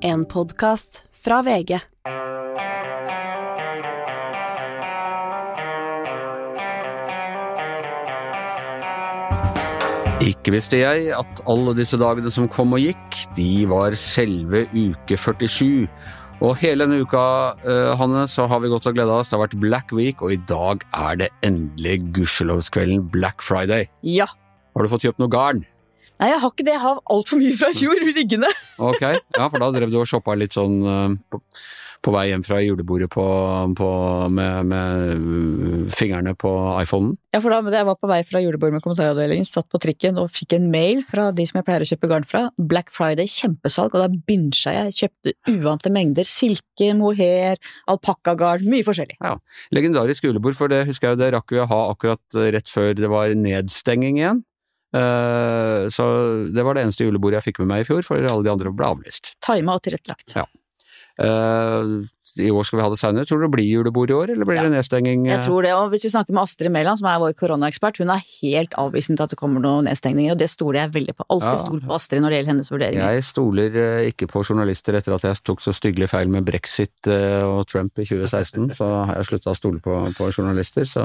En podkast fra VG. Ikke visste jeg at alle disse dagene som kom og gikk, de var selve uke 47. Og hele denne uka, uh, Hanne, så har vi gått og gleda oss. Det har vært Black Week, og i dag er det endelig gudskjelovskvelden Black Friday. Ja. Har du fått kjøpt noe garn? Nei, jeg har ikke det. Jeg har altfor mye fra i fjor liggende. Ok, ja, for da drev du og shoppa litt sånn uh, på, på, vei hjem fra julebordet på, på, med, med, fingrene på iPhonen? Ja, for da jeg var på vei fra julebordet med kommentaravdelingen, satt på trikken og fikk en mail fra de som jeg pleier å kjøpe garn fra. Black Friday, kjempesalg, og da bincha jeg. Kjøpte uante mengder. Silke, mohair, alpakkagarn, mye forskjellig. Ja, Legendarisk julebord, for det husker jeg jo det rakk vi å ha akkurat rett før det var nedstenging igjen. Uh, så det var det eneste julebordet jeg fikk med meg i fjor, for alle de andre ble avlyst. Tima og tilrettelagt. Ja. Uh, I år skal vi ha det seinere. Tror du det blir julebord i år, eller blir ja. det nedstenging? Jeg tror det, og hvis vi snakker med Astrid Mæland, som er vår koronaekspert, hun er helt avvisende til at det kommer noen nedstengninger, og det stoler jeg veldig på. Alltid ja. stol på Astrid når det gjelder hennes vurderinger. Jeg stoler ikke på journalister etter at jeg tok så styggelig feil med brexit og Trump i 2016, så har jeg slutta å stole på, på journalister. Så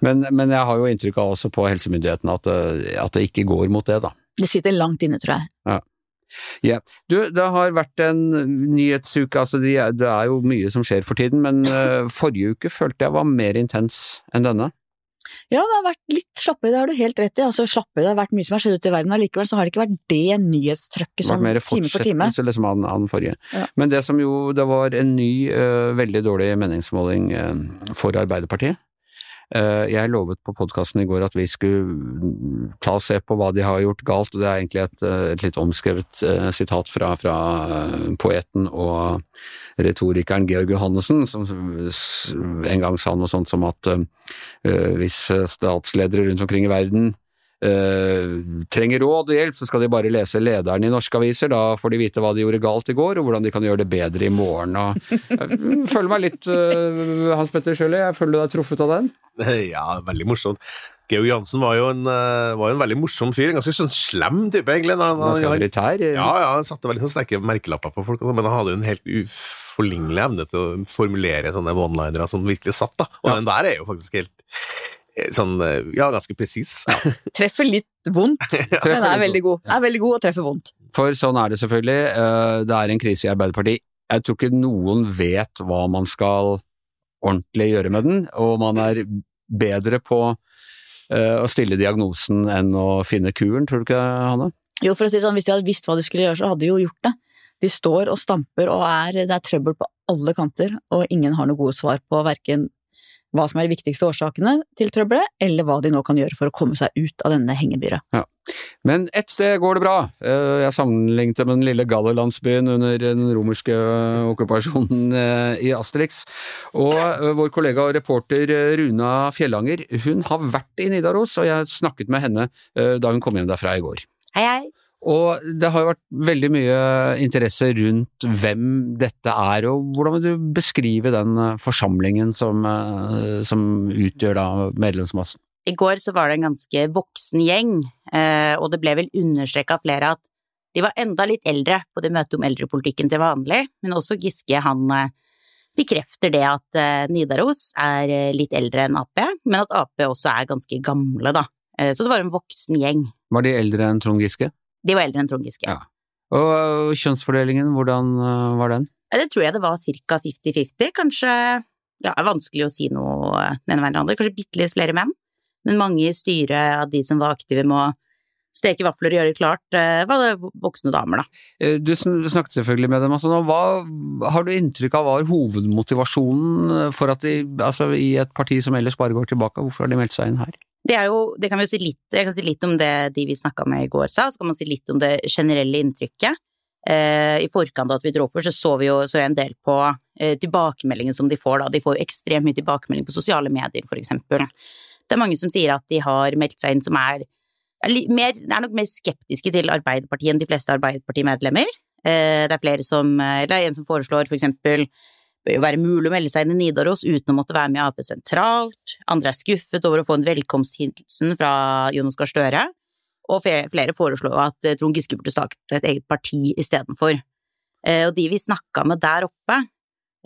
men, men, jeg har jo inntrykk av også på helsemyndighetene at, at, det ikke går mot det, da. Det sitter langt inne, tror jeg. Ja. Yeah. Du, det har vært en nyhetsuke, altså det er jo mye som skjer for tiden, men uh, forrige uke følte jeg var mer intens enn denne. Ja, det har vært litt slappere, det har du helt rett i. Altså slappere, det har vært mye som har skjedd ute i verden, men likevel så har det ikke vært det nyhetstrøkket som time for time. Det har Vært mer fortsettelse liksom av den forrige. Ja. Men det som jo, det var en ny, uh, veldig dårlig meningsmåling uh, for Arbeiderpartiet. Eh, jeg lovet på podkasten i går at vi skulle ta og se på hva de har gjort galt, og det er egentlig et, eh, et litt omskrevet eh, sitat fra, fra, poeten og retorikeren Georg Johannessen, som en gang sa noe sånt som at hvis statsledere rundt omkring i verden Uh, trenger råd og hjelp, så skal de bare lese lederen i norske aviser. Da får de vite hva de gjorde galt i går, og hvordan de kan gjøre det bedre i morgen. Og, jeg føler meg litt uh, Hans Petter Sjøli, jeg føler du deg truffet av den? Ja, veldig morsomt. Georg Jansen var jo en, var en, veldig morsom fyr. En ganske sånn slem type, egentlig. Han, han, han, ja, ja, han satte veldig sånn sterke merkelapper på folk, men han hadde jo en helt uforlignelig evne til å formulere sånne one-linere som virkelig satt. da. Og ja. den der er jo faktisk helt eh, sånn, eh, ja, ganske presis. Ja. treffer litt vondt, men er veldig god. Er veldig god og treffer vondt. For sånn er det selvfølgelig. Det er en krise i Arbeiderpartiet. Jeg tror ikke noen vet hva man skal ordentlig gjøre med den, og man er bedre på å stille diagnosen enn å finne kuren, tror du ikke Hanne? Jo, for å si sånn, hvis de hadde visst hva de skulle gjøre, så hadde de jo gjort det. De står og stamper og er, det er trøbbel på alle kanter, og ingen har noe gode svar på verken hva som er de viktigste årsakene til trøbbelet, eller hva de nå kan gjøre for å komme seg ut av denne hengebyra. Ja. Men ett sted går det bra. Eh, jeg sammenlignet med den lille gallerlandsbyen under den romerske okkupasjonen eh, i Asterix. Og eh, vår kollega og reporter Runa Fjellanger, hun har vært i Nidaros, og jeg snakket med henne da hun kom hjem derfra i går. Hei, hei. Og det har jo vært veldig mye interesse rundt hvem dette er, og hvordan vil du beskrive den eh, forsamlingen som, eh, som utgjør da medlemsmassen? I går så var det en ganske voksen gjeng, eh, og det ble vel understreka flere at de var enda litt eldre på det møtet om eldrepolitikken til vanlig, men også Giske han bekrefter det at Nidaros er litt eldre enn Ap, men at Ap også er ganske gamle, da. Så det var en voksen gjeng. Var de eldre enn Trond Giske? De var eldre enn Trond Giske. Ja. Og kjønnsfordelingen, hvordan øh, var den? Det tror jeg det var ca. 50-50. Kanskje ja, vanskelig å si noe den ene veien eller andre. Kanskje bitte litt flere menn, men mange i styret av de som var aktive med å steke vafler og gjøre det klart, øh, var det voksne damer, da. Eh, du snakket selvfølgelig med dem. Altså, hva har du inntrykk av var hovedmotivasjonen for at de, altså i et parti som ellers bare går tilbake, hvorfor har de meldt seg inn her? Det jo, det kan vi jo si litt, jeg kan si litt om det de vi snakka med i går sa, så kan man si litt om det generelle inntrykket. Eh, I forkant av at vi dro oppover, så så vi jo så en del på eh, tilbakemeldingen som de får, da. De får jo ekstremt mye tilbakemelding på sosiale medier, for eksempel. Det er mange som sier at de har meldt seg inn som er, er, mer, er nok mer skeptiske til Arbeiderpartiet enn de fleste Arbeiderpartimedlemmer. Eh, det er flere som, eller en som foreslår for eksempel bør jo være mulig å melde seg inn i Nidaros uten å måtte være med i Ap sentralt. Andre er skuffet over å få en velkomsthilsen fra Jonas Gahr Støre. Og flere foreslår at eh, Trond Giske burde starte et eget parti istedenfor. Eh, og de vi snakka med der oppe,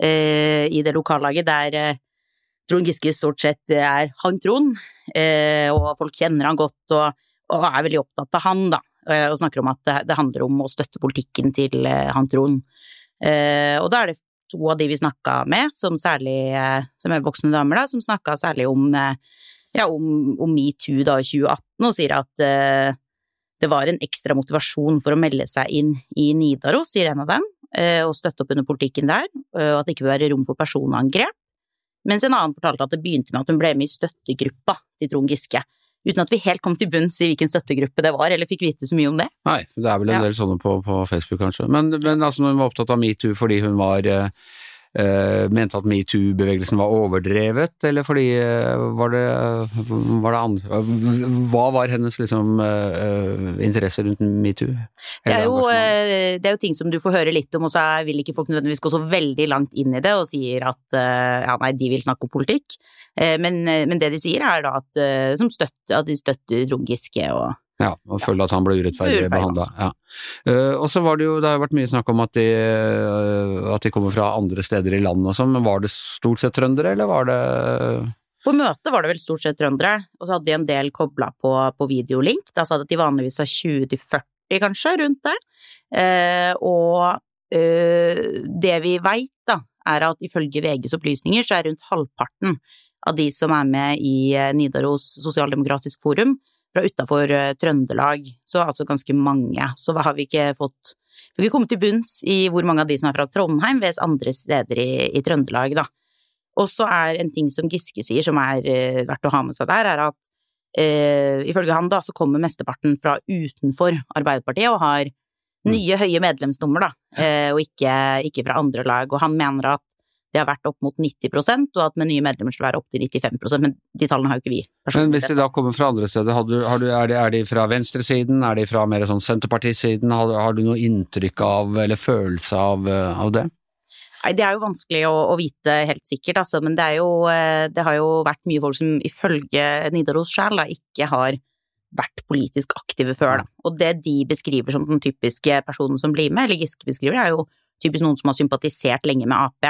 eh, i det lokallaget der Trond Giske stort sett er han Trond, og folk kjenner han godt og, er veldig opptatt av han, da. Og snakker om at det, handler om å støtte politikken til han Trond. og da er det to av de vi snakka med, som særlig som er voksne damer, da, som snakka særlig om, ja, om, om metoo da i 2018, og sier at det var en ekstra motivasjon for å melde seg inn i Nidaros, sier en av dem, og støtte opp under politikken der, og at det ikke vil være rom for personangrep. Mens en annen fortalte at det begynte med at hun ble med i støttegruppa til Trond Giske, uten at vi helt kom til bunns i hvilken støttegruppe det var, eller fikk vite så mye om det. Nei, det er vel en ja. del sånne på, på Facebook kanskje. Men, men altså, hun var opptatt av metoo fordi hun var eh, mente at metoo-bevegelsen var overdrevet, eller fordi uh, var, det, var det andre Hva var hennes liksom interesse rundt metoo? Det er, jo, det er jo ting som du får høre litt om, og så vil ikke folk nødvendigvis gå så veldig langt inn i det og sier at ja, nei, de vil snakke om politikk. Men, men det de sier er da at, støtter, at de støtter Trond Giske og ja, og føler at han ble urettferdig behandla. Ja. Uh, og så var det jo, det har jo vært mye snakk om at de, uh, at de kommer fra andre steder i landet og sånn, men var det stort sett trøndere, eller var det På møtet var det vel stort sett trøndere, og så hadde de en del kobla på, på videolink. Da sa de at de vanligvis har 20-40, kanskje, rundt det. Uh, og det vi veit, da, er at ifølge VGs opplysninger så er rundt halvparten av de som er med i Nidaros sosialdemokratisk forum, fra utafor uh, Trøndelag, så altså ganske mange. Så har vi ikke fått Vi har ikke kommet til bunns i hvor mange av de som er fra Trondheim, ved andre steder i, i Trøndelag, da. Og så er en ting som Giske sier, som er uh, verdt å ha med seg der, er at uh, ifølge han da, så kommer mesteparten fra utenfor Arbeiderpartiet og har mm. nye, høye medlemsnummer, da, og ikke, ikke fra andre lag. Og han mener at det har vært opp mot 90% og at med nye medlemmer skal det være opp til 95% men de tallene har jo ikke vi. Men hvis de da kommer fra andre steder, har du, har du, er, de, er, de, fra venstresiden, er de fra mer sånn Senterpartisiden, har, har, du noe inntrykk av eller følelse av, eh, av det? Nei, det er jo vanskelig å, å vite helt sikkert, altså, men det, jo, eh, det har jo vært mye folk som ifølge Nidaros sjæl ikke har vært politisk aktive før, da. Og det de beskriver som den typiske personen som blir med, eller Giske beskriver, er jo typisk noen som har sympatisert lenge med Ap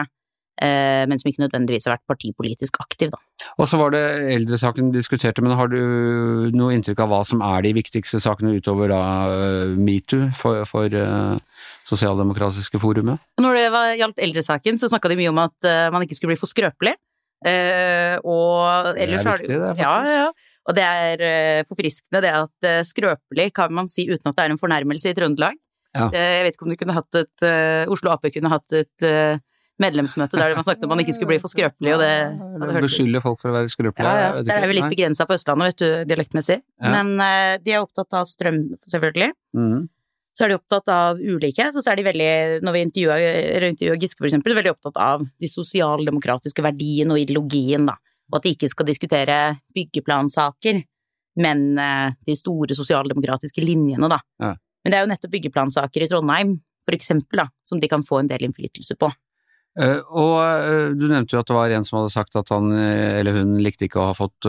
men som ikke nødvendigvis har vært partipolitisk aktiv, da. Og så var det eldresaken du diskuterte, men har du noe inntrykk av hva som er de viktigste sakene utover da eh, metoo for, for uh, Sosialdemokratiske forumet? Når det var, gjaldt eldresaken, så snakka de mye om at man ikke skulle bli for skrøpelig. Og ellers Det er viktig, det, faktisk. Ja, ja. Og det er forfriskende det at skrøpelig kan man si uten at det er en fornærmelse i Trøndelag. Ja. Jeg vet ikke om du kunne hatt et Oslo Ap kunne hatt et medlemsmøte der man snakket om man ikke skulle bli for skrøpelig, og det hadde Beskylder folk for å være skrøpelige? Ja, ja. Det er jo litt begrensa på Østlandet, vet du, dialektmessig. Ja. Men uh, de er opptatt av strøm, selvfølgelig. Mm. Så er de opptatt av ulikhet, og så er de veldig, når vi intervjuer Giske for eksempel, veldig opptatt av de sosialdemokratiske verdiene og ideologien, da. Og at de ikke skal diskutere byggeplansaker, men uh, de store sosialdemokratiske linjene, da. Ja. Men det er jo nettopp byggeplansaker i Trondheim, for eksempel, da, som de kan få en del innflytelse på. Uh, og uh, du nevnte jo at det var en som hadde sagt at han eh, eller hun likte ikke å ha fått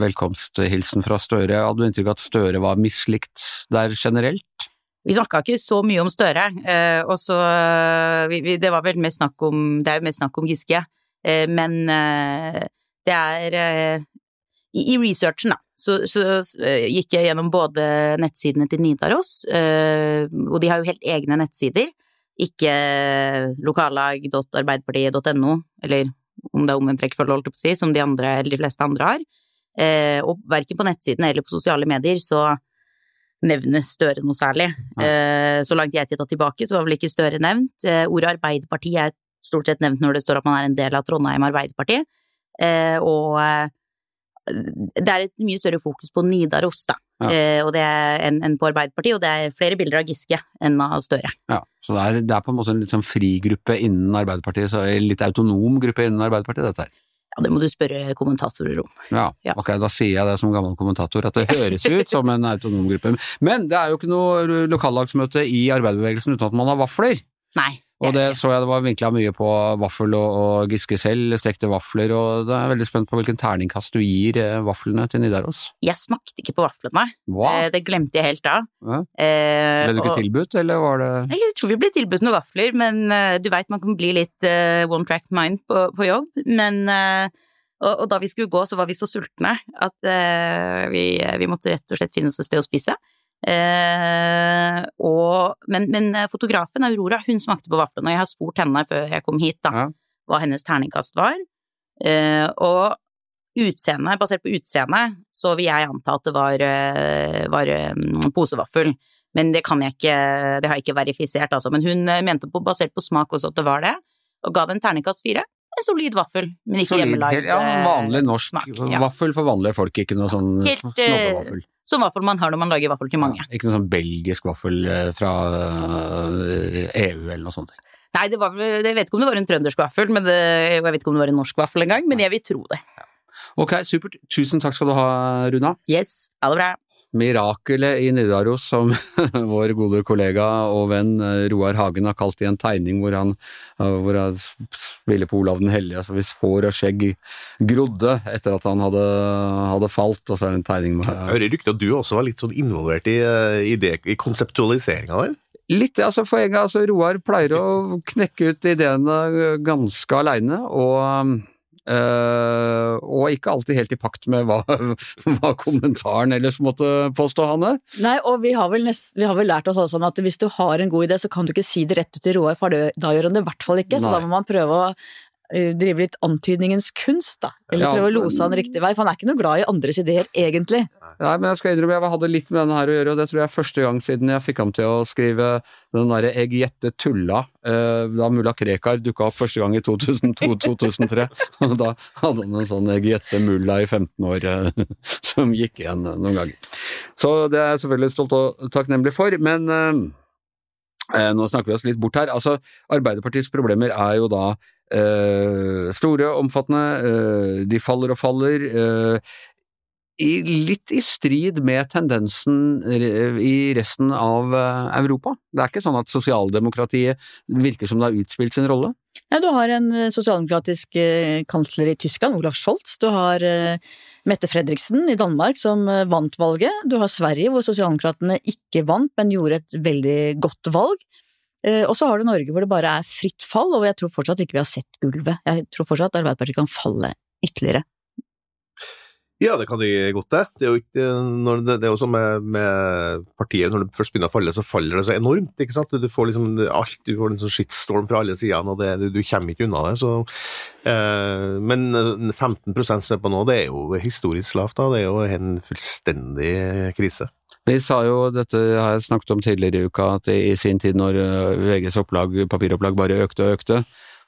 velkomsthilsen fra Støre. Hadde du inntrykk av at Støre var mislikt der generelt? Vi snakka ikke så mye om Støre, og så Det var vel mest snakk om Det er jo mest snakk om Giske, men det er i, researchen, da, så, så, gikk jeg gjennom både nettsidene til Nidaros, og de har jo helt egne nettsider ikke lokallag.arbeiderpartiet.no, eller om det er omvendt rekkefølge, holdt jeg på å si, som de andre, eller de fleste andre har. Eh, og verken på nettsiden eller på sosiale medier så nevnes Støre noe særlig. Eh, så langt jeg titta tilbake, så var vel ikke Støre nevnt. Eh, ordet Arbeiderpartiet er stort sett nevnt når det står at man er en del av Trondheim Arbeiderparti. Eh, og eh, det er et mye større fokus på Nidaros, da. Ja. Eh, enn en på Arbeiderpartiet, og det er flere bilder av Giske enn av Støre. Ja, Så det er, det er på en måte en litt sånn frigruppe innen Arbeiderpartiet, så en litt autonom gruppe innen Arbeiderpartiet, dette her? Ja, det må du spørre kommentatorer om. Ja, ja, ok, da sier jeg det som gammel kommentator, at det høres ut som en autonom gruppe. Men det er jo ikke noe lokallagsmøte i arbeiderbevegelsen uten at man har vafler. Nei. Og det så jeg det var vinkla mye på vaffel og, og Giske selv, stekte vafler, og da er jeg veldig spent på hvilken terningkast du gir eh, vaflene til Nidaros. Jeg smakte ikke på vaflene. Hva? Eh, Det glemte jeg helt da. Ja. Eh, Ble du ikke og- tilbudt, eller var det Jeg tror vi ble tilbudt noen vafler, men du veit man kan bli litt one track mind på, på jobb. Men og, og da vi skulle gå, så var vi så sultne at vi, vi måtte rett og slett finne oss et sted å spise. Eh, og, men, men fotografen, Aurora, hun smakte på vaflene, og jeg har spurt henne før jeg kom hit, da, Ja. hva hennes terningkast var. Eh, og utseende, basert på utseende, så vil jeg anta at det var, eh, var eh, posevaffel. Men det kan jeg ikke, det har jeg ikke verifisert, altså. Men hun eh, mente på, basert på smak også at det var det, og ga den terningkast fire. En solid vaffel, men ikke Solid, hjemmelagd Ja, eh, vanlig norsk smak. Ja. vaffel for vanlige folk, ikke noe sånn Helt, eh, snobbevaffel. Som vaffel man har når man lager vaffel til mange. Ja, ikke noe sånn belgisk vaffel eh, fra EU eller noe sånt. Nei, det var, jeg vet ikke om det var en trøndersk vaffel, men det, jeg vet ikke om det var en norsk vaffel engang, men jeg vil tro det. Ok, supert. Tusen takk skal du ha, Runa. Yes, ha det bra. Mirakelet i Nidaros, som vår gode kollega og venn eh, Roar Hagen har kalt i en tegning hvor han, eh, hvor han spiller på Olav den hellige, altså hvis hår og skjegg grodde etter at han hadde, hadde falt, og så er det en tegning med Jeg hører rykter at du også var litt sånn involvert i, eh, i, det, i konseptualiseringa der. Litt, altså for en gang, altså Roar pleier å knekke ut ideene ganske aleine, og øh, og ikke alltid helt i pakt med hva, hva kommentaren ellers måtte påstå, Hanne. Nei, og vi har, nest, vi har vel lært oss alle sammen at hvis du har en god idé, så kan du ikke si det rett ut til Roar, for da gjør han det i hvert fall ikke. Så da må man prøve å drive litt antydningens kunst, da. Eller Ja, prøve å lose han riktig vei, for han er ikke noe glad i andres ideer, egentlig. Nei, men jeg skal innrømme, jeg hadde litt med denne her å gjøre, og det tror jeg er første gang siden jeg fikk ham til å skrive den derre Eg gjette tulla, eh, da mulla Krekar dukka opp første gang i 2002-2003. Og da hadde han en sånn Eg gjette mulla i 15 år eh, som gikk igjen eh, noen ganger. Så det er jeg selvfølgelig stolt og takknemlig for, men eh, eh, nå snakker vi oss litt bort her. Altså, Arbeiderpartiets problemer er jo da eh, store, omfattende, eh, de faller og faller. eh, i, litt i strid med tendensen i resten av eh, Europa. Det er ikke sånn at sosialdemokratiet virker som det har utspilt sin rolle. Ja, du har en eh, sosialdemokratisk eh, kansler i Tyskland, Olaf Scholz. Du har eh, Mette Fredriksen i Danmark som eh, vant valget. Du har Sverige hvor sosialdemokratene ikke vant, men gjorde et veldig godt valg. Eh, Og så har du Norge hvor det bare er fritt fall, og jeg tror fortsatt ikke vi har sett gulvet. Jeg tror fortsatt Arbeiderpartiet kan falle ytterligere. Ja, det kan de godt det. Det er jo, ikke, det, det er jo som med, med partiet, når det først begynner å falle, så faller det så enormt, ikke sant? Du får liksom alt, du får en sånn shitstorm fra alle sidene, og det, du, du kommer ikke unna det. Så, eh, men 15 som er på nå, det er jo historisk lavt da, det er jo en fullstendig krise. Vi sa jo, dette har jeg snakket om tidligere i uka, at i sin tid når eh, VGs opplag, papiropplag bare økte og økte,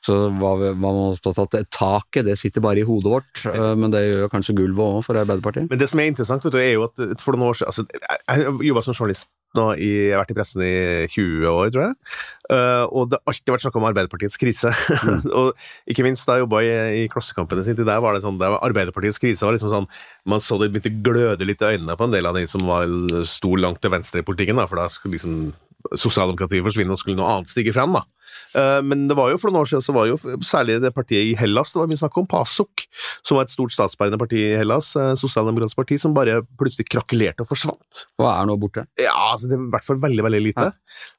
så var man opptatt av at taket det sitter bare i hodet vårt, eh, men det gjør kanskje gulvet òg for Arbeiderpartiet. Men det som er interessant, vet du, er jo at for noen år siden altså, jeg jobba som journalist nå i, jeg har vært i pressen i 20 år, tror jeg. Uh, og det har alltid vært snakk om Arbeiderpartiets krise. og ikke minst da jeg jobba i, i Klassekampen sin til der var det sånn, der var Arbeiderpartiets krise var liksom sånn Man så det begynte å gløde litt i øynene på en del av de som var sto langt til venstre i politikken, da, for da skulle liksom sosialdemokratiet forsvinne og skulle noe annet stige frem. da. Eh, Men det var jo for noen år siden så var jo særlig det partiet i Hellas det var mye snakk om, PASOK, som var et stort statsbærende parti i Hellas, eh, sosialdemokratisk parti, som bare plutselig krakelerte og forsvant. Og er nå borte. Ja, altså det er i hvert fall veldig veldig lite.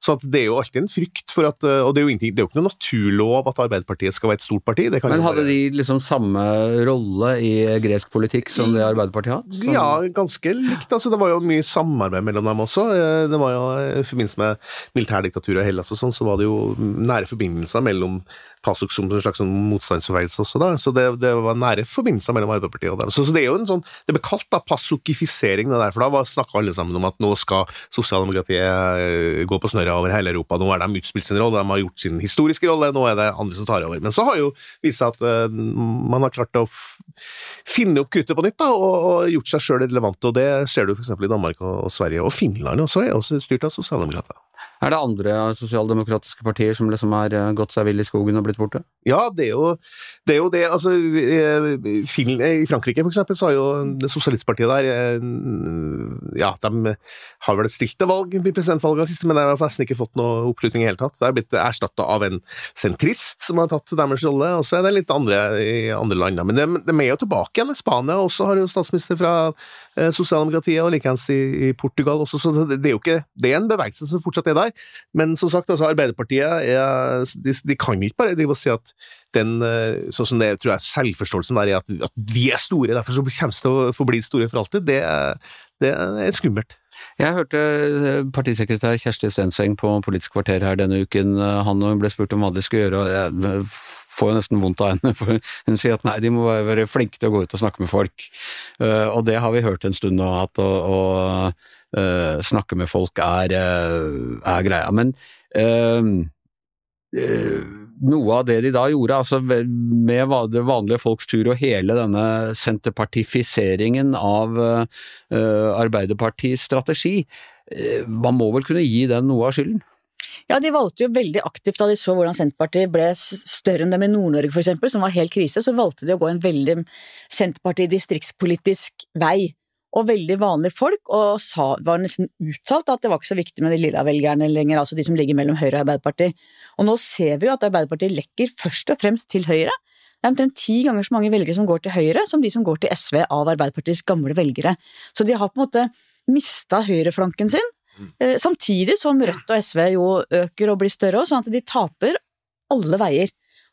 Så at det er jo alltid en frykt for at eh, Og det er jo, ingenting, det er jo ikke noe naturlov at Arbeiderpartiet skal være et stort parti. Det kan Men hadde de liksom samme rolle i gresk politikk som det Arbeiderpartiet har Som... Ja, ganske likt. Altså, det var jo mye samarbeid mellom dem også. Det var jo I forbindelse med militærdiktaturet i Hellas og sånn, så var det jo nære forbindelser mellom PASOK som en slags sånn motstandsbevegelse også, da. Så det, det var nære forbindelser mellom Arbeiderpartiet og dem. Så, så det er jo en sånn Det ble kalt da pasokifisering, det der, for da snakka alle sammen om at nå skal sosialdemokratiet eh, gå på snørra over hele Europa. Nå har de utspilt sin rolle, de har gjort sin historiske rolle, nå er det andre som tar over. Men så har jo vist seg at eh, man har klart å finne opp kuttet på nytt da, og, og gjort seg sjøl relevant, og det ser du f.eks. i Danmark og, og Sverige. Og Finland også er også styrt av sosialdemokrater. Er det andre sosialdemokratiske partier som liksom har eh, gått seg vill i skogen og blitt borte? Ja, det er jo det. Er jo det. Altså, eh, I Frankrike, for eksempel, så har jo det sosialistpartiet der eh, Ja, de har vel stilt til valg i presidentvalget siste, men de har nesten ikke fått noe oppslutning i hele tatt. Det er blitt erstatta av en sentrist som har tatt deres rolle, og så er det litt andre i andre land. Men de, de er jo tilbake igjen. Spania også har jo statsminister fra sosialdemokratiet, og likeens i, i Portugal også, så det, det er jo ikke Det er en bevegelse som fortsatt er der. Men som sagt, altså Arbeiderpartiet er, de, de, kan ikke bare drive og si at den eh, sånn som det, tror jeg selvforståelsen der er at, at vi er store, derfor så kommer vi til å forbli store for alltid, det, det er skummelt. Jeg hørte eh, partisekretær Kjersti Stenseng på Politisk kvarter her denne uken. Han ble spurt om hva de skulle gjøre, og jeg får jo nesten vondt av henne, for hun sier at nei, de må være flinke til å gå ut og snakke med folk. Eh, og det har vi hørt en stund nå, at å, å uh, snakke med folk er, uh, er greia. Men noe av det de da gjorde, altså med det vanlige folks tur og hele denne senterpartifiseringen av Arbeiderpartiets strategi, man må vel kunne gi den noe av skylden? Ja, de valgte jo veldig aktivt da de så hvordan Senterpartiet ble større enn dem i Nord-Norge f.eks., som var helt krise, så valgte de å gå en veldig Senterparti-distriktspolitisk vei og veldig vanlige folk, og sa, var nesten uttalt at det var ikke så viktig med de lilla velgerne lenger, altså de som ligger mellom Høyre og Arbeiderpartiet. Og nå ser vi jo at Arbeiderpartiet lekker først og fremst til Høyre. Det er omtrent ti ganger så mange velgere som går til Høyre, som de som går til SV av Arbeiderpartiets gamle velgere. Så de har på en måte mista høyreflanken sin, samtidig som Rødt og SV jo øker og blir større, sånn at de taper alle veier.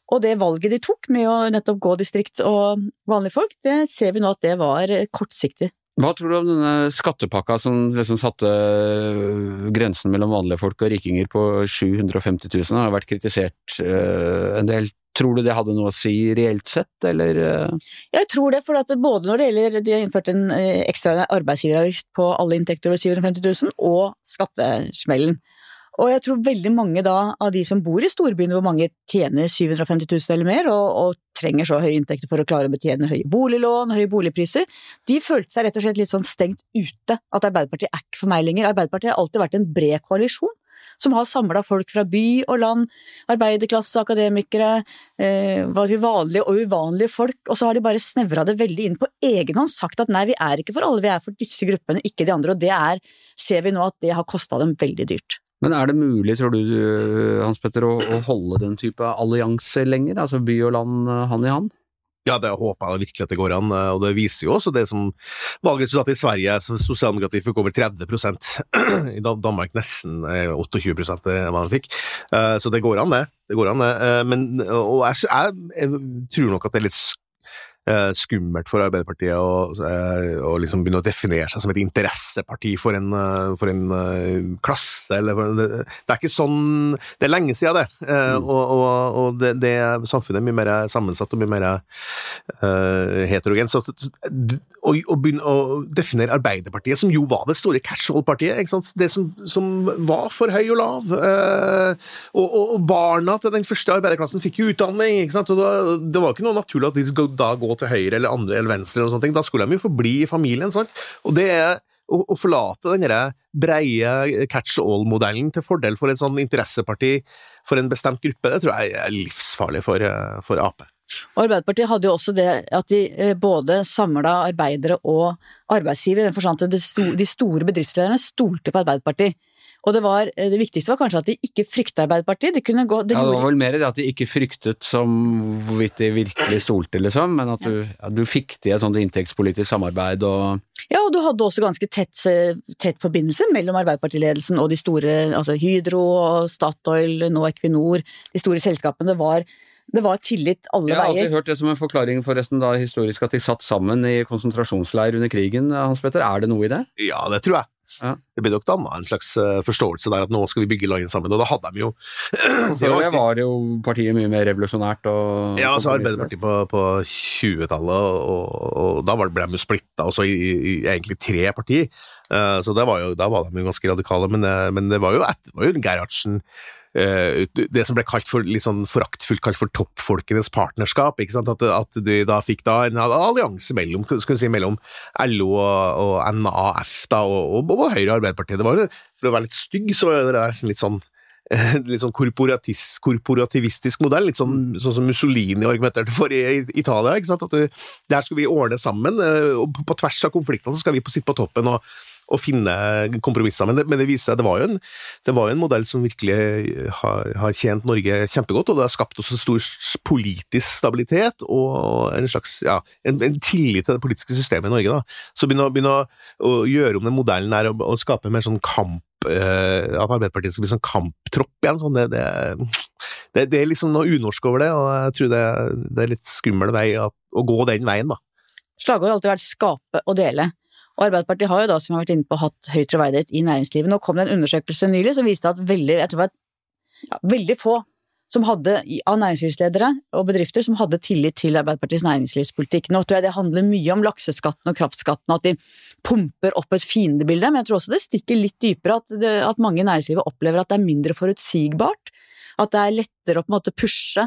Og det valget de tok med å nettopp gå distrikt og vanlige folk, det ser vi nå at det var kortsiktig. Hva tror du om denne skattepakka som liksom satte øh, grensen mellom vanlige folk og rikinger på 750 000? Det har vært kritisert øh, en del. Tror du det hadde noe å si reelt sett, eller? Øh? Jeg tror det, for både når det gjelder De har innført en ekstra arbeidsgiveravgift på alle inntekter over 750 000, og skattesmellen. Og jeg tror veldig mange da av de som bor i storbyene hvor mange tjener 750 000 eller mer, og, og, trenger så høye inntekter for å klare å betjene høye boliglån, høye boligpriser, de følte seg rett og slett litt sånn stengt ute. At Arbeiderpartiet er ikke for meg lenger. Arbeiderpartiet har alltid vært en bred koalisjon som har samla folk fra by og land, arbeiderklasse, akademikere, eh, vanlige og uvanlige folk, og så har de bare snevra det veldig inn på egen hånd, sagt at nei, vi er ikke for alle, vi er for disse gruppene, ikke de andre, og det er, ser vi nå at det har kosta dem veldig dyrt. Men er det mulig, tror du, Hans Petter, å, å holde den type allianse lenger, altså by og land hand i hand? Ja, det håper jeg virkelig at det går an, og det viser jo også det som valgresultatet i Sverige, sosialdemokratiet fikk over 30% i Danmark nesten 28 eh, det man fikk. Eh, så det går an, det. det, går an, det. Eh, men, og jeg, jeg, jeg, tror nok at det er litt eh, skummelt for Arbeiderpartiet å, eh, å liksom begynne å definere seg som et interesseparti for en, eh, for en klasse, eller for, det, det, er ikke sånn Det er lenge siden, det. Eh, mm. Og, og, og det, det, samfunnet er mye mer sammensatt og mye mer uh, heterogent. Så å, begynne å definere Arbeiderpartiet, som jo var det store catch-all-partiet, det som, som, var for høy og lav, uh, og, og, barna til den første arbeiderklassen fikk jo utdanning, ikke sant? og da, det var ikke noe naturlig at de skulle da gå til høyre eller andre eller venstre, eller sånne ting. da skulle de jo forbli i familien. sant? Og det er å, å forlate den breie catch all-modellen til fordel for et sånn interesseparti for en bestemt gruppe, det tror jeg er livsfarlig for, eh, for Ap. Arbeiderpartiet hadde jo også det at de eh, både samla arbeidere og arbeidsgivere, i den forstand at de store bedriftslederne stolte på Arbeiderpartiet. Og det, var, eh, det, viktigste var kanskje at de ikke frykta Arbeiderpartiet. Det, kunne gå, det, ja, det var vel mer det at de ikke fryktet som hvorvidt de virkelig stolte, liksom, men at du, ja, du fikk til et sånt inntektspolitisk samarbeid og Ja, og du hadde også ganske tett, tett forbindelse mellom Arbeiderpartiledelsen og de store, altså Hydro og Statoil, nå Equinor, de store selskapene. Det var det var tillit alle veier. Jeg har alltid hørt det som en forklaring forresten da historisk at de satt sammen i konsentrasjonsleir under krigen. Hans Petter, er det noe i det? Ja, det tror jeg. Ja. Det ble nok danna en slags eh, forståelse der at nå skal vi bygge landet sammen, og da hadde de jo Så det var jo partiet mye mer revolusjonært og Ja, så Arbeiderpartiet på, på 20-tallet, og, og, da ble de jo splitta også i, i, egentlig tre partier. Uh, så var jo, da var de jo ganske radikale, men, uh, men det var jo, et, var jo Gerhardsen Eh, det som ble kalt for, litt sånn foraktfullt kalt for toppfolkenes partnerskap. At, at de da fikk da en allianse mellom, si, mellom LO og, og NAF da, og, og, og Høyre og Arbeiderpartiet. Det var, for å være litt stygg, så var det nesten litt sånn litt sånn korporativistisk modell, litt sånn, sånn som Mussolini argumenterte for i, Italia. ikke sant? At du, Der skal vi ordne sammen, eh, og på tvers av konfliktene så skal vi sitte på toppen og, å finne kompromisser. Men det, men det viser seg det var jo en, var jo en modell som virkelig har, har, tjent Norge kjempegodt, og det har skapt også stor politisk stabilitet og en slags ja, en, en tillit til det politiske systemet i Norge. da. Så begynne, begynne å, å, gjøre om den modellen der og, og skape mer sånn kamp eh, At Arbeiderpartiet skal bli sånn kamptropp igjen, sånn det, det, det, er liksom noe unorsk over det, og jeg tror det, det er litt skummel vei at, å gå den veien, da. Slagordet har alltid vært skape og dele. Og Arbeiderpartiet har jo da, som jeg har vært inne på, hatt høy troverdighet i næringslivet. Nå kom det en undersøkelse nylig som viste at veldig, jeg tror det var ja, veldig få som hadde, av næringslivsledere og bedrifter som hadde tillit til Arbeiderpartiets næringslivspolitikk. Nå tror jeg det handler mye om lakseskatten og kraftskatten, at de pumper opp et fiendebilde, men jeg tror også det stikker litt dypere at, det, at mange i næringslivet opplever at det er mindre forutsigbart. At det er lettere å på en måte pushe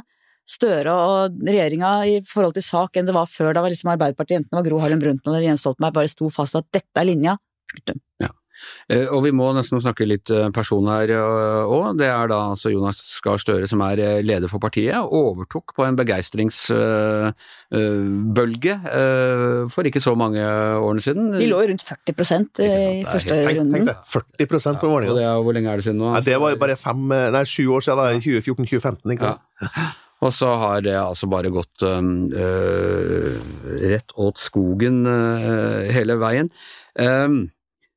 Støre og regjeringa i forhold til sak enn det var før. Da liksom Arbeiderpartiet, enten det var Gro Harlem Brundtland eller Jens Stoltenberg, bare sto fast at dette er linja. Ja. Eh, og vi må nesten snakke litt eh, person her òg. Eh, det er da altså Jonas Gahr Støre som er leder for partiet. Overtok på en begeistringsbølge for ikke så mange årene siden. De lå rundt 40% i første runden. 40 på målingen. Ja, hvor lenge er det siden nå? Ja, det var jo bare fem, nei, sju år siden, da, 2014-2015. ikke sant? Ja. Og så har det altså bare gått øh, rett åt skogen øh, hele veien. Um,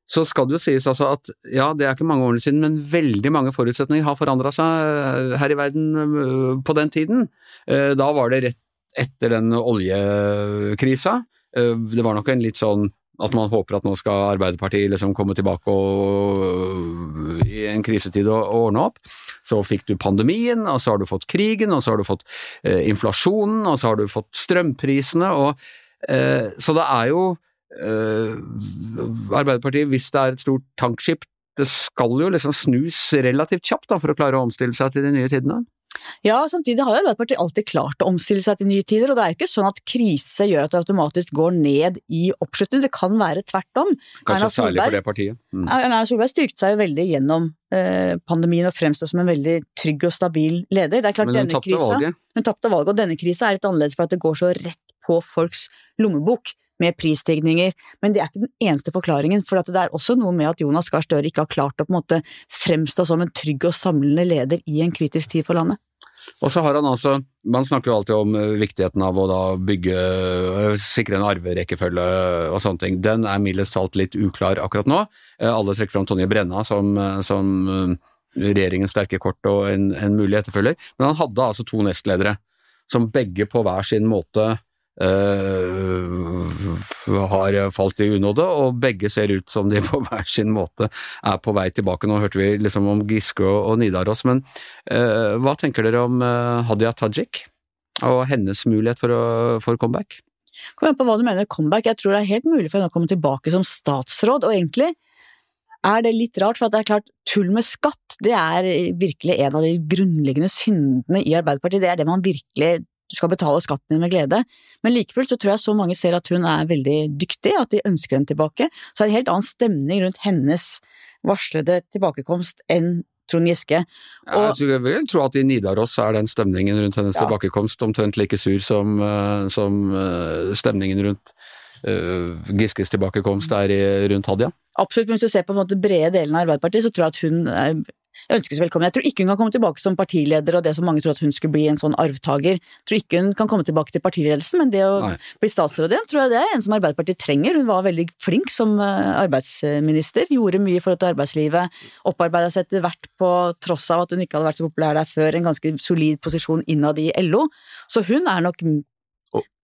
så skal det jo sies altså at ja, det er ikke mange årene siden, men veldig mange forutsetninger har forandra seg her i verden på den tiden. Da var det rett etter den oljekrisa. Det var nok en litt sånn at man håper at nå skal Arbeiderpartiet liksom komme tilbake og, i en krisetid og, og, ordne opp. Så fikk du pandemien, og så har du fått krigen, og så har du fått eh, inflasjonen, og så har du fått strømprisene, og eh, Så det er jo eh, Arbeiderpartiet, hvis det er et stort tankskip, det skal jo liksom snus relativt kjapt da, for å klare å omstille seg til de nye tidene. Ja, samtidig har Arbeiderpartiet alltid klart å omstille seg til nye tider, og det er jo ikke sånn at krise gjør at det automatisk går ned i oppslutning, det kan være tvert om. Kanskje særlig for det partiet. Mm. Erna Solberg styrket seg jo veldig gjennom eh, pandemien og fremstår som en veldig trygg og stabil leder. Det er klart Men hun tapte valget. Hun tapte valget, og denne krisa er litt annerledes for at det går så rett på folks lommebok med prisstigninger, men det er ikke den eneste forklaringen. For det er også noe med at Jonas Gahr Støre ikke har klart å på en måte fremstå som en trygg og samlende leder i en kritisk tid for landet. Og så har han altså, Man snakker jo alltid om eh, viktigheten av å da bygge, eh, sikre en arverekkefølge og sånne ting. Den er mildest talt litt uklar akkurat nå. Eh, alle trekker fram Tonje Brenna som, som regjeringens sterke kort og en, en mulig etterfølger, men han hadde altså to nestledere som begge på hver sin måte har falt i unåde, og begge ser ut som de på hver sin måte er på vei tilbake. Nå hørte vi liksom om Giske og, Nidaros, men uh, hva tenker dere om Hadia Tajik og hennes mulighet for, å, for comeback? Kom an på hva du mener comeback. Jeg tror det er helt mulig for henne å komme tilbake som statsråd, og egentlig er det litt rart, for det er klart, tull med skatt, det er virkelig en av de grunnleggende syndene i Arbeiderpartiet. Det er det man virkelig du skal betale skatten din med glede, men likefullt så tror jeg så mange ser at hun er veldig dyktig, at de ønsker henne tilbake. Så er det en helt annen stemning rundt hennes varslede tilbakekomst enn Trond Giske. Og, jeg vil tro at i Nidaros er den stemningen rundt hennes ja. tilbakekomst omtrent like sur som, eh, som eh, stemningen rundt uh, Giskes tilbakekomst er rundt Hadia. Absolutt, men hvis du ser på en måte brede delen av Arbeiderpartiet, så tror jeg at hun ønskes velkommen. Jeg tror ikke hun kan komme tilbake som partileder og det som mange tror at hun skulle bli en sånn arvtaker. Jeg tror ikke hun kan komme tilbake til partiledelsen, men det å Nei. bli statsråd igjen, tror jeg det er en som Arbeiderpartiet trenger. Hun var veldig flink som eh, arbeidsminister, gjorde mye for at arbeidslivet, opparbeida seg etter hvert på tross av at hun ikke hadde vært så populær der før, en ganske solid posisjon innad i LO. Så hun er nok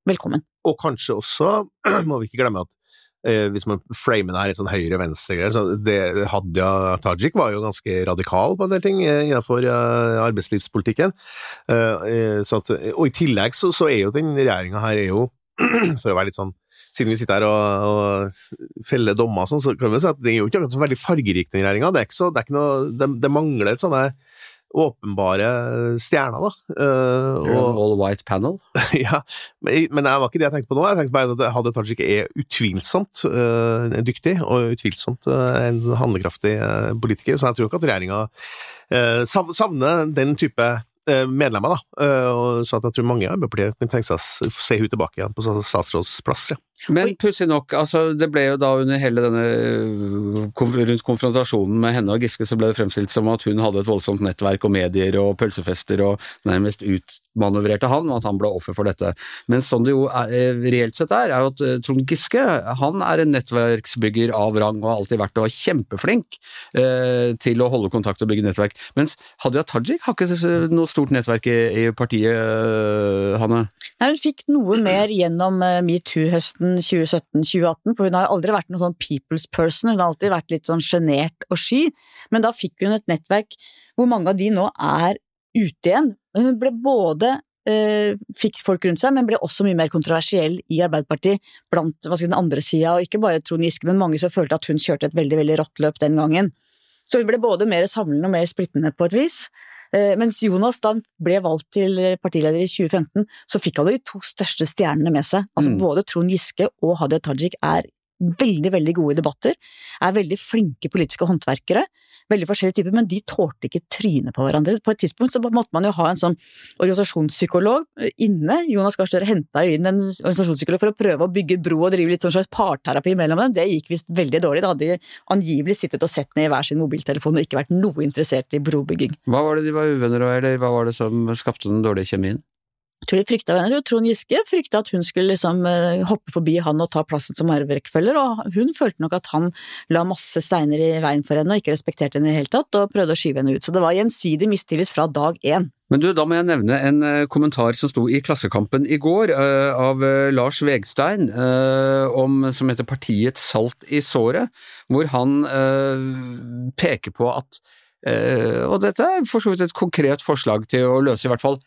velkommen. Og kanskje også, må vi ikke glemme at hvis man framer det her i sånn høyre-venstre-greier, så det, Hadia Tajik var jo ganske radikal på en del ting eh, innenfor uh, arbeidslivspolitikken. At, og i tillegg så, så, er jo den regjeringa her er jo, for å være litt sånn siden vi sitter her og, og feller dommer, sånn, så kan vi si at det er jo ikke så veldig fargerik, den regjeringa. Det, det, det, mangler et sånne åpenbare stjerner, da. Uh, og, all white panel? ja, men, men det var ikke det jeg tenkte på nå. Jeg tenkte bare at Hadia Tajik er utvilsomt uh, dyktig, og utvilsomt uh, en handlekraftig politiker, så jeg tror ikke at regjeringa savner den type medlemmer, da. Så jeg tror mange i Arbeiderpartiet kan tenke seg å se henne tilbake igjen på statsrådsplass. Ja. Men pussig nok, altså det ble jo da under hele denne øh, rundt konfrontasjonen med henne og Giske, så ble det fremstilt som at hun hadde et voldsomt nettverk og medier og pølsefester og nærmest utmanøvrerte han, og at han ble offer for dette. Men sånn det jo er, øh, reelt sett er, er jo at øh, Trond Giske han er en nettverksbygger av rang og har alltid vært og var kjempeflink eh, til å holde kontakt og bygge nettverk. Mens Hadia Tajik har ikke noe stort nettverk i, i partiet, Hanne? Nei, hun fikk noe mer gjennom metoo-høsten 2017-2018, for hun har aldri vært noen sånn people's person, hun har alltid vært litt sånn sjenert og sky, men da fikk hun et nettverk hvor mange av de nå er ute igjen. Hun ble både eh, fikk folk rundt seg, men ble også mye mer kontroversiell i Arbeiderpartiet blant skal den andre sida, og ikke bare Trond Giske, men mange som følte at hun kjørte et veldig veldig rått løp den gangen. Så hun ble både mer samlende og mer splittende på et vis. Eh, mens Jonas da ble valgt til partileder i 2015, så fikk han de to største stjernene med seg. Altså mm. Både Trond Giske og Hadia Tajik er veldig veldig gode i debatter, er veldig flinke politiske håndverkere veldig forskjellige typer, men de tålte ikke trynet på hverandre. På et tidspunkt så måtte man jo ha en sånn organisasjonspsykolog inne. Jonas Gahr Støre henta jo inn en organisasjonspsykolog for å prøve å bygge bro og drive litt sånn slags parterapi mellom dem. Det gikk visst veldig dårlig. Da hadde de angivelig sittet og sett ned i hver sin mobiltelefon og ikke vært noe interessert i brobygging. Hva var det de var uvenner av, eller hva var det som skapte den dårlige kjemien? Tror de frykta henne. Trond Giske frykta at hun skulle liksom eh, hoppe forbi han og ta plassen som arverekkefølger, og hun følte nok at han la masse steiner i veien for henne og ikke respekterte henne i det hele tatt, og prøvde å skyve henne ut. Så det var gjensidig mistillit fra dag én. Men du, da må jeg nevne en uh, kommentar som sto i Klassekampen i går, uh, av Lars Vegstein, om, som heter Partiets salt i såret, hvor han peker på at og dette er for så vidt et konkret forslag til å løse i hvert fall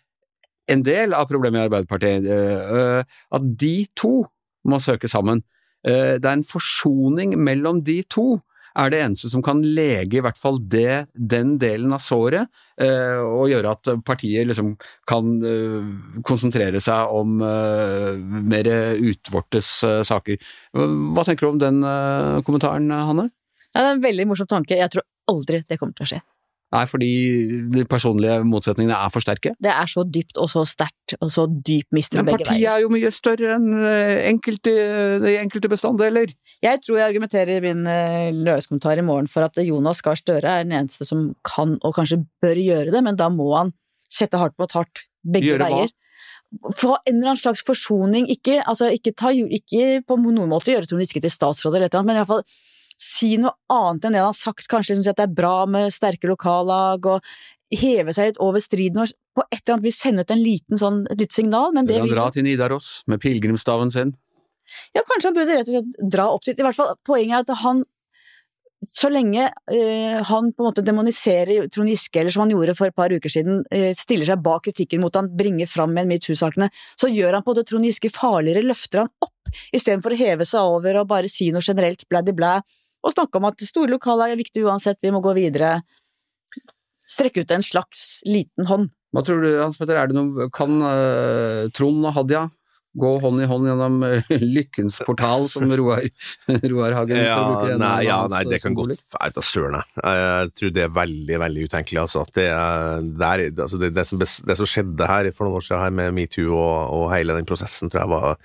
en del av problemet i Arbeiderpartiet, eh, eh, at de to må søke sammen. Eh, det er en forsoning mellom de to er det eneste som kan lege i hvert fall det, den delen av såret, og gjøre at partiet liksom kan konsentrere seg om mer utvortes saker. Hva tenker du om den kommentaren, Hanne? Ja, det er en veldig morsom tanke. Jeg tror aldri det kommer til å skje. Nei, fordi de personlige motsetningene er for sterke? Det er så dypt og så sterkt og så dyp mister begge veier. Men partiet er jo mye større enn eh, enkelte, de enkelte bestanddeler. Jeg tror jeg argumenterer i min lørdagskommentar i morgen for at Jonas Gahr Støre er den eneste som kan og kanskje bør gjøre det, men da må han sette hardt mot hardt begge gjøre veier. Hva? Få en eller annen slags forsoning, ikke, altså, ikke, ta, ikke på noen måte gjøre Trond Giske til statsråd eller noe, men iallfall si noe annet enn det han har sagt, kanskje liksom si at det er bra med sterke lokallag, og heve seg litt over striden og på et eller annet vis sende ut en liten sånn, et lite signal, men det vil han dra til Nidaros med pilegrimsstaven sin? Ja, kanskje han burde rett og slett dra opp dit. I hvert fall poenget er at han så lenge eh, han på en måte demoniserer Trond Giske, eller som han gjorde for et par uker siden, eh, stiller seg bak kritikken mot han bringer fram med metoo-sakene, så gjør han på måte Trond Giske farligere, løfter han opp, istedenfor å heve seg over og bare si noe generelt blæ-di-blæ og snakke om at store lokaler er viktig uansett, vi må gå videre. Strekke ut en slags liten hånd. Hva tror du, Hans Petter, er det noe, kan uh, Trond og Hadia gå hånd i hånd gjennom eh, lykkens portal, som Roar, Roar Hagen ja, nei, ja, nei, det kan godt Nei, da søren, jeg. Jeg tror det er veldig, veldig utenkelig, altså. Det, det, er, altså det, det, som, det, som, skjedde her for noen år siden her med metoo og, og, hele den prosessen, tror jeg var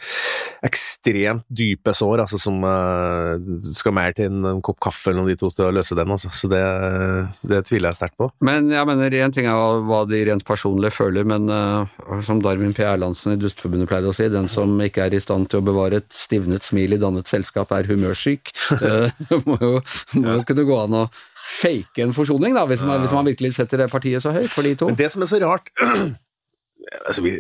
ekstremt dype sår, altså, som uh, skal mer til en, en, kopp kaffe eller noe de to til å løse den, altså. Så det, tviler jeg sterkt på. Men jeg mener, én ting er hva de rent personlig føler, men uh, som Darwin P. Erlandsen i Dustforbundet pleide å si, den som ikke er i stand til å bevare et stivnet smil i dannet selskap, er humørsyk. Det må jo, må jo kunne gå an å fake en forsoning, da, hvis man, hvis man, virkelig setter det partiet så høyt for de to. Men det som er så rart altså, vi,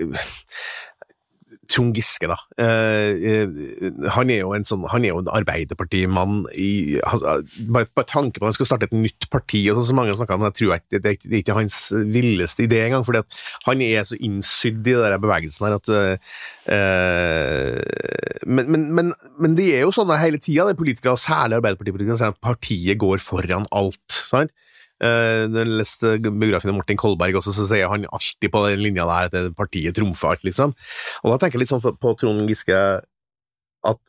Trond Giske, da. Eh, eh, han er jo en sånn, han er jo en arbeiderpartimann i Bare, bare tanke på at han skal starte et nytt parti, og sånn som mange snakker om, jeg tror ikke, det, er ikke hans villeste idé engang. fordi at han er så innsydd i den bevegelsen her at uh, men, men, men, men, det er jo sånn hele tida, politikere, særlig Arbeiderpartipolitikere, at partiet går foran alt. sant? Uh, når jeg leste biografien av Martin Kolberg, også, så sier han alltid på den linja der at partiet trumfer alt, liksom. Og da tenker jeg litt sånn på Trond Giske at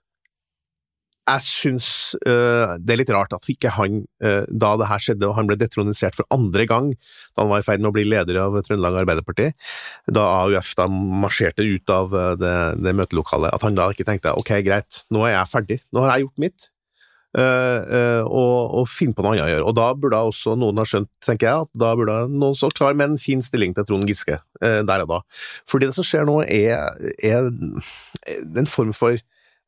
jeg syns uh, det er litt rart at ikke han, uh, da det her skjedde og han ble detronisert for andre gang, da han var i ferd med å bli leder av Trøndelag Arbeiderparti, da AUF da marsjerte ut av det, det, møtelokalet, at han da ikke tenkte ok, greit, nå er jeg ferdig, nå har jeg gjort mitt, og, og finne på noe annet å gjøre. Og da burde også noen ha skjønt, tenker jeg, at da burde noen så klar med en fin stilling til Trond Giske der og da. Fordi det som skjer nå, er, er en form for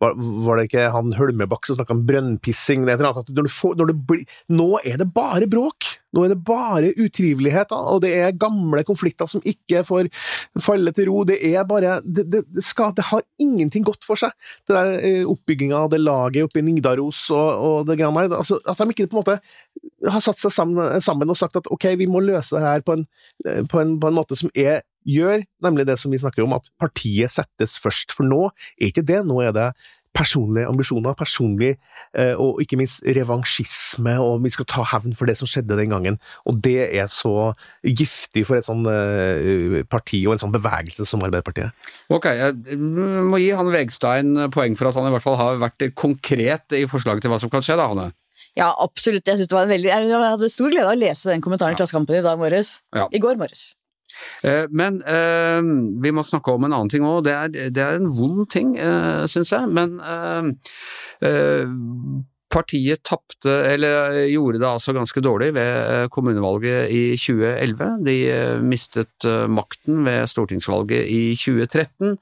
var, var, det ikke han Hølmebakk som snakka om brønnpissing? Når får, når blir, nå er det bare bråk! Nå er det bare utrivelighet, og det er gamle konflikter som ikke får falle til ro. Det er bare Det, det, det, skal, det har ingenting godt for seg, det der eh, oppbygginga av det laget oppe i Nidaros og, og det greiene der. Altså, at de ikke på en måte har satt seg sammen, sammen, og sagt at ok, vi må løse det her på en, på en, på en måte som er gjør, nemlig det som vi snakker om, at partiet settes først. For nå er ikke det, nå er det personlige ambisjoner, personlig eh, og ikke minst revansjisme, og vi skal ta hevn for det som skjedde den gangen. Og det er så giftig for et sånn eh, parti og en sånn bevegelse som Arbeiderpartiet. Ok, jeg må gi han Vegstein poeng for at han i hvert fall har vært konkret i forslaget til hva som kan skje, da, Hanne? Ja, absolutt. Jeg, det var veldig, jeg hadde stor glede av å lese den kommentaren i Klassekampen i dag morges. Ja. I går morges. Eh, men eh, vi må snakke om en annen ting òg. Det, det, er en vond ting, eh, syns jeg. Men partiet tapte, eller gjorde det altså ganske dårlig ved kommunevalget i 2011. De mistet makten ved stortingsvalget i 2013.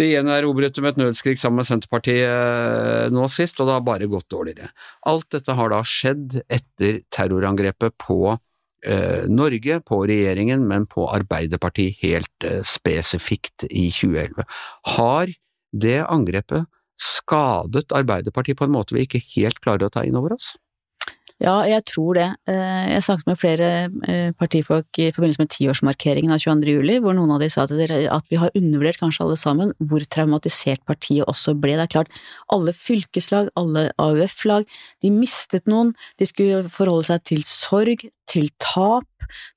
De gjenerobret med et nødskrig sammen med Senterpartiet nå sist, og det har bare gått dårligere. Alt dette har da skjedd etter terrorangrepet på eh, Norge, på regjeringen, men på Arbeiderpartiet helt eh, spesifikt i 2011. Har det angrepet skadet Arbeiderpartiet på en måte vi ikke helt klarer å ta inn over oss? Ja, jeg tror det. Eh, jeg snakket med flere eh, partifolk i forbindelse med tiårsmarkeringen av 22. juli, hvor noen av de sa at vi har undervurdert kanskje alle sammen hvor traumatisert partiet også ble. Det er klart, alle fylkeslag, alle AUF-lag, de mistet noen, de skulle forholde seg til sorg, til tap.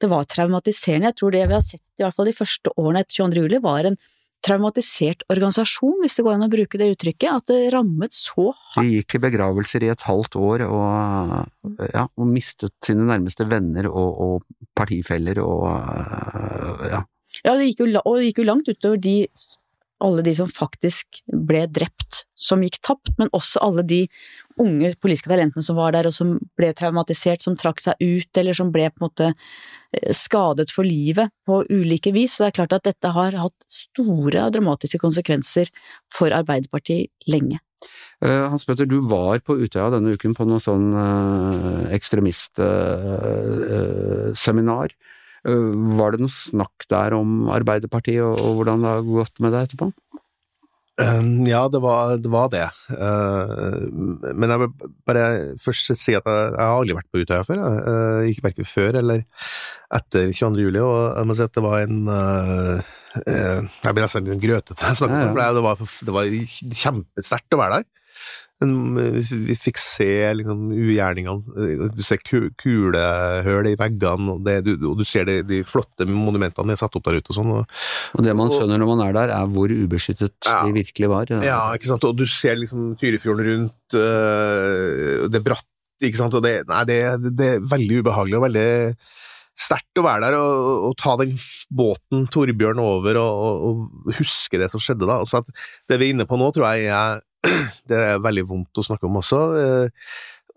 Det var traumatiserende. Jeg tror det vi har sett i hvert fall de første årene etter 22. juli, var en traumatisert organisasjon, hvis det går an å bruke det uttrykket, at det rammet så hardt. De gikk i begravelser i et halvt år og, ja, og mistet sine nærmeste venner og, og partifeller og ja. Ja, det gikk jo, og det gikk jo langt utover de alle de som faktisk ble drept, som gikk tapt, men også alle de unge politiske talentene som var der og som ble traumatisert, som trakk seg ut, eller som ble på en måte eh, skadet for livet på ulike vis. Så det er klart at dette har hatt store og dramatiske konsekvenser for Arbeiderpartiet lenge. Uh, Hans Petter, du var på Utøya denne uken på noe sånn uh, ekstremistseminar. Var det noe snakk der om Arbeiderpartiet og, hvordan det har gått med det etterpå? Um, ja, det var det. Var det. Uh, men jeg vil bare først si at jeg, har aldri vært på Utøya før. Uh, ikke verken før eller etter 22. juli, og jeg må si at det var en uh, Jeg blir nesten grøtete det. Var, det var kjempesterkt å være der. Vi fikk se liksom ugjerningene, du ser kulehull i veggene, og, det, du, og du, ser de, de, flotte monumentene de er satt opp der ute og sånn. Og, og, det man skjønner når man er der, er hvor ubeskyttet ja, de virkelig var. Ja. ja, ikke sant, og du ser liksom Tyrifjorden rundt, øh, det er bratt, ikke sant, og det, nei, det, det er veldig ubehagelig og veldig sterkt å være der og, og, ta den båten Torbjørn over og, og, og, huske det som skjedde da. Altså at det vi er inne på nå, tror jeg er det er veldig vondt å snakke om også, eh,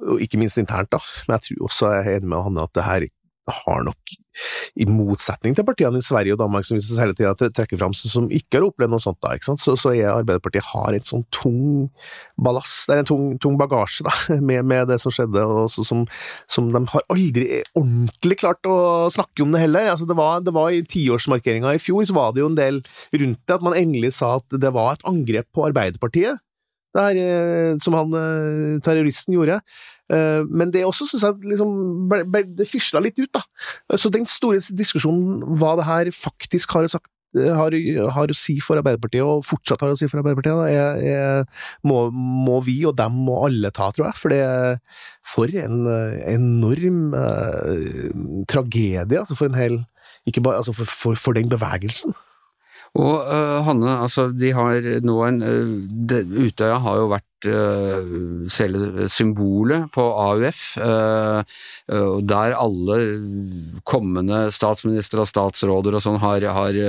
og ikke minst internt, da. Men jeg tror også jeg er enig med Hanne at det her har nok, i motsetning til partiene i Sverige og Danmark som vi hele tida trekker fram, som ikke har opplevd noe sånt, da? Så, så er Arbeiderpartiet har en sånn tung ballast, det en tung, tung bagasje da, med, med, det som skjedde, og så, som, som, de har aldri ordentlig klart å snakke om det heller. Altså, det, var, det var I tiårsmarkeringa i fjor så var det jo en del rundt det, at man endelig sa at det var et angrep på Arbeiderpartiet det her, eh, som han eh, terroristen gjorde. Eh, men det også syns jeg liksom, det fisla litt ut, da. Så den store diskusjonen hva det her faktisk har sagt har, har, å si for Arbeiderpartiet, og fortsatt har å si for Arbeiderpartiet, da, er, er, må, må, vi og dem og alle ta, tror jeg. For det er for en enorm uh, tragedie, altså for en hel Ikke bare altså for, for, for den bevegelsen. Og uh, Hanne, altså de har nå en uh, det, Utøya har jo vært uh, selve symbolet på AUF, der alle kommende statsministre og statsråder og sånn har, har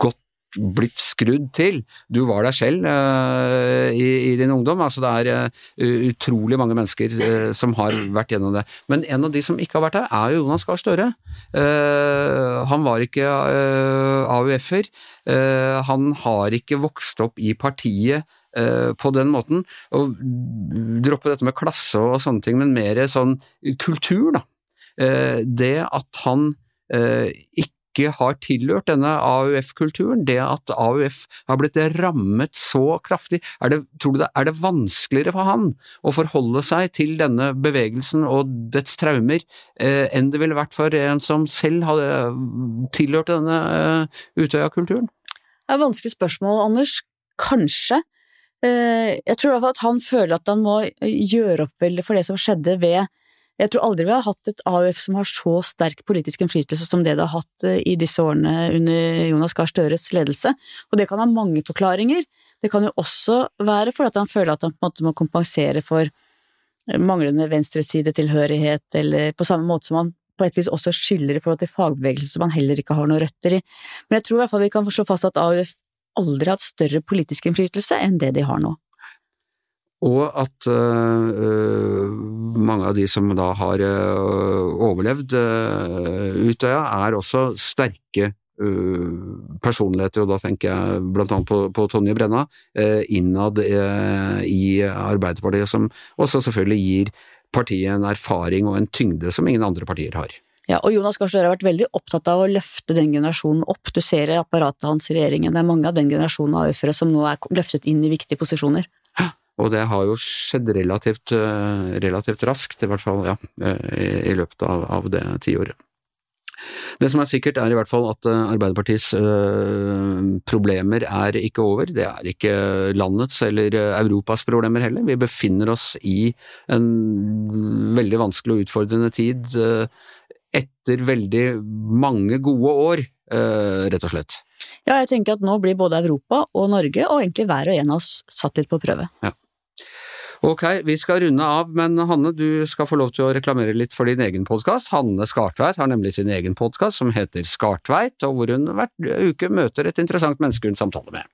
gått blitt skrudd til. Du var deg selv uh, i, i, din ungdom. altså Det er uh, utrolig mange mennesker uh, som har vært gjennom det. Men en av de som ikke har vært der, er jo Jonas Gahr Støre. han var ikke AUF-er. han har ikke vokst opp i partiet på den måten. Og droppe dette med klasse og sånne ting, men mer sånn kultur, da. det at han ikke ikke har tilhørt denne AUF-kulturen, det at AUF har blitt rammet så kraftig, er det, tror du det er det vanskeligere for han å forholde seg til denne bevegelsen og dets traumer eh, enn det ville vært for en som selv hadde tilhørt denne eh, Utøya-kulturen? Det er et vanskelig spørsmål, Anders. Kanskje. Eh, jeg tror i hvert fall at han føler at han må gjøre opp for det som skjedde ved jeg tror aldri vi har hatt et AUF som har så sterk politisk innflytelse som det det har hatt eh, i disse årene under Jonas Gahr Støres ledelse, og det kan ha mange forklaringer. Det kan jo også være fordi han føler at han på en måte må kompensere for eh, manglende venstresidetilhørighet, eller på samme måte som han på et vis også skylder i forhold til fagbevegelsen som han heller ikke har noen røtter i. Men jeg tror i hvert fall vi kan slå fast at AUF aldri har hatt større politisk innflytelse enn det de har nå. Og at uh, mange av de som da har uh, overlevd uh, Utøya, er også sterke personligheter, og da tenker jeg blant annet på, på Tonje Brenna, innad i Arbeiderpartiet, som også selvfølgelig gir partiet en erfaring og en tyngde som ingen andre partier har. Ja, og Jonas Gahr Støre har vært veldig opptatt av å løfte den generasjonen opp. Du ser i apparatet hans i regjeringen, det er mange av den generasjonen av AUF-ere som nå er løftet inn i viktige posisjoner. Og det har jo skjedd relativt, eh, relativt raskt, i hvert fall ja, eh, i løpet av, av det tiåret. Det som er sikkert er i hvert fall at eh, Arbeiderpartiets problemer er ikke over. Det er ikke landets eller Europas problemer heller. Vi befinner oss i en veldig vanskelig og utfordrende tid etter veldig mange gode år, rett og slett. Ja, jeg tenker at nå blir både Europa og Norge, og egentlig hver og en av oss, satt litt på prøve. Ja. Ok, vi skal runde av, men Hanne, du skal få lov til å reklamere litt for din egen podkast. Hanne Skartveit har nemlig sin egen podkast som heter Skartveit, og hvor hun hver uke møter et interessant menneske hun samtaler med.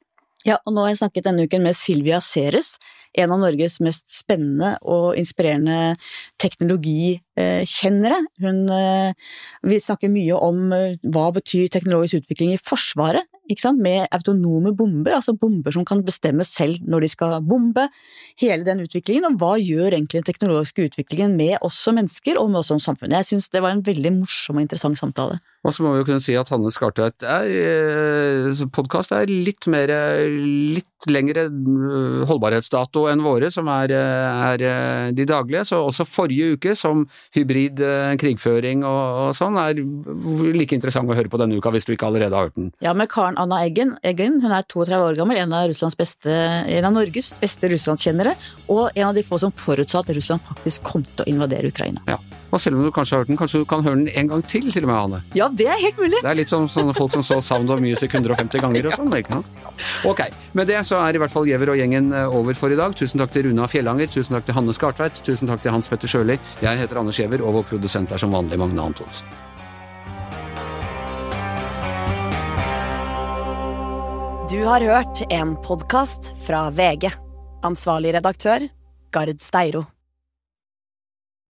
Ja, og nå har jeg snakket denne uken med Silvia Ceres, en av Norges mest spennende og inspirerende teknologikjennere. Hun Vi snakker mye om eh, hva betyr teknologisk utvikling i Forsvaret, med autonome bomber, altså bomber som kan bestemme selv når de skal bombe. Hele den utviklingen, og hva gjør egentlig den teknologiske utviklingen med oss som mennesker og med oss som samfunn. Jeg syns det var en veldig morsom og interessant samtale. Og så må vi jo kunne si at Hanne Skartveit eh, podkast er litt mer litt lengre eh, holdbarhetsdato enn våre, som er, eh, er de daglige. Så også forrige uke, som hybrid krigføring og, og, sånn, er like interessant å høre på denne uka, hvis du ikke allerede har hørt den. Ja, med Karen Anna Eggen. Eggen hun er 32 år gammel, en av, beste, en av Norges beste russlandskjennere, og en av de få som forutsa at Russland faktisk kom til å invadere Ukraina. Ja. Og selv om du kanskje har hørt den, kanskje du kan høre den en gang til, til og med, Anne? Ja, det er helt mulig. Det er litt som sånne folk som så Sound of Music 150 ganger og sånn, ikke sant? Ok, med det så er i hvert fall Giæver og gjengen eh, over for i dag. Tusen takk til Runa Fjellanger, tusen takk til Hanne Skartveit, tusen takk til Hans Petter Sjøli. Jeg heter Anders Giæver, og vår produsent er som vanlig Magne Antonsen. Du har hørt en podkast fra VG. Ansvarlig redaktør, Gard Steiro.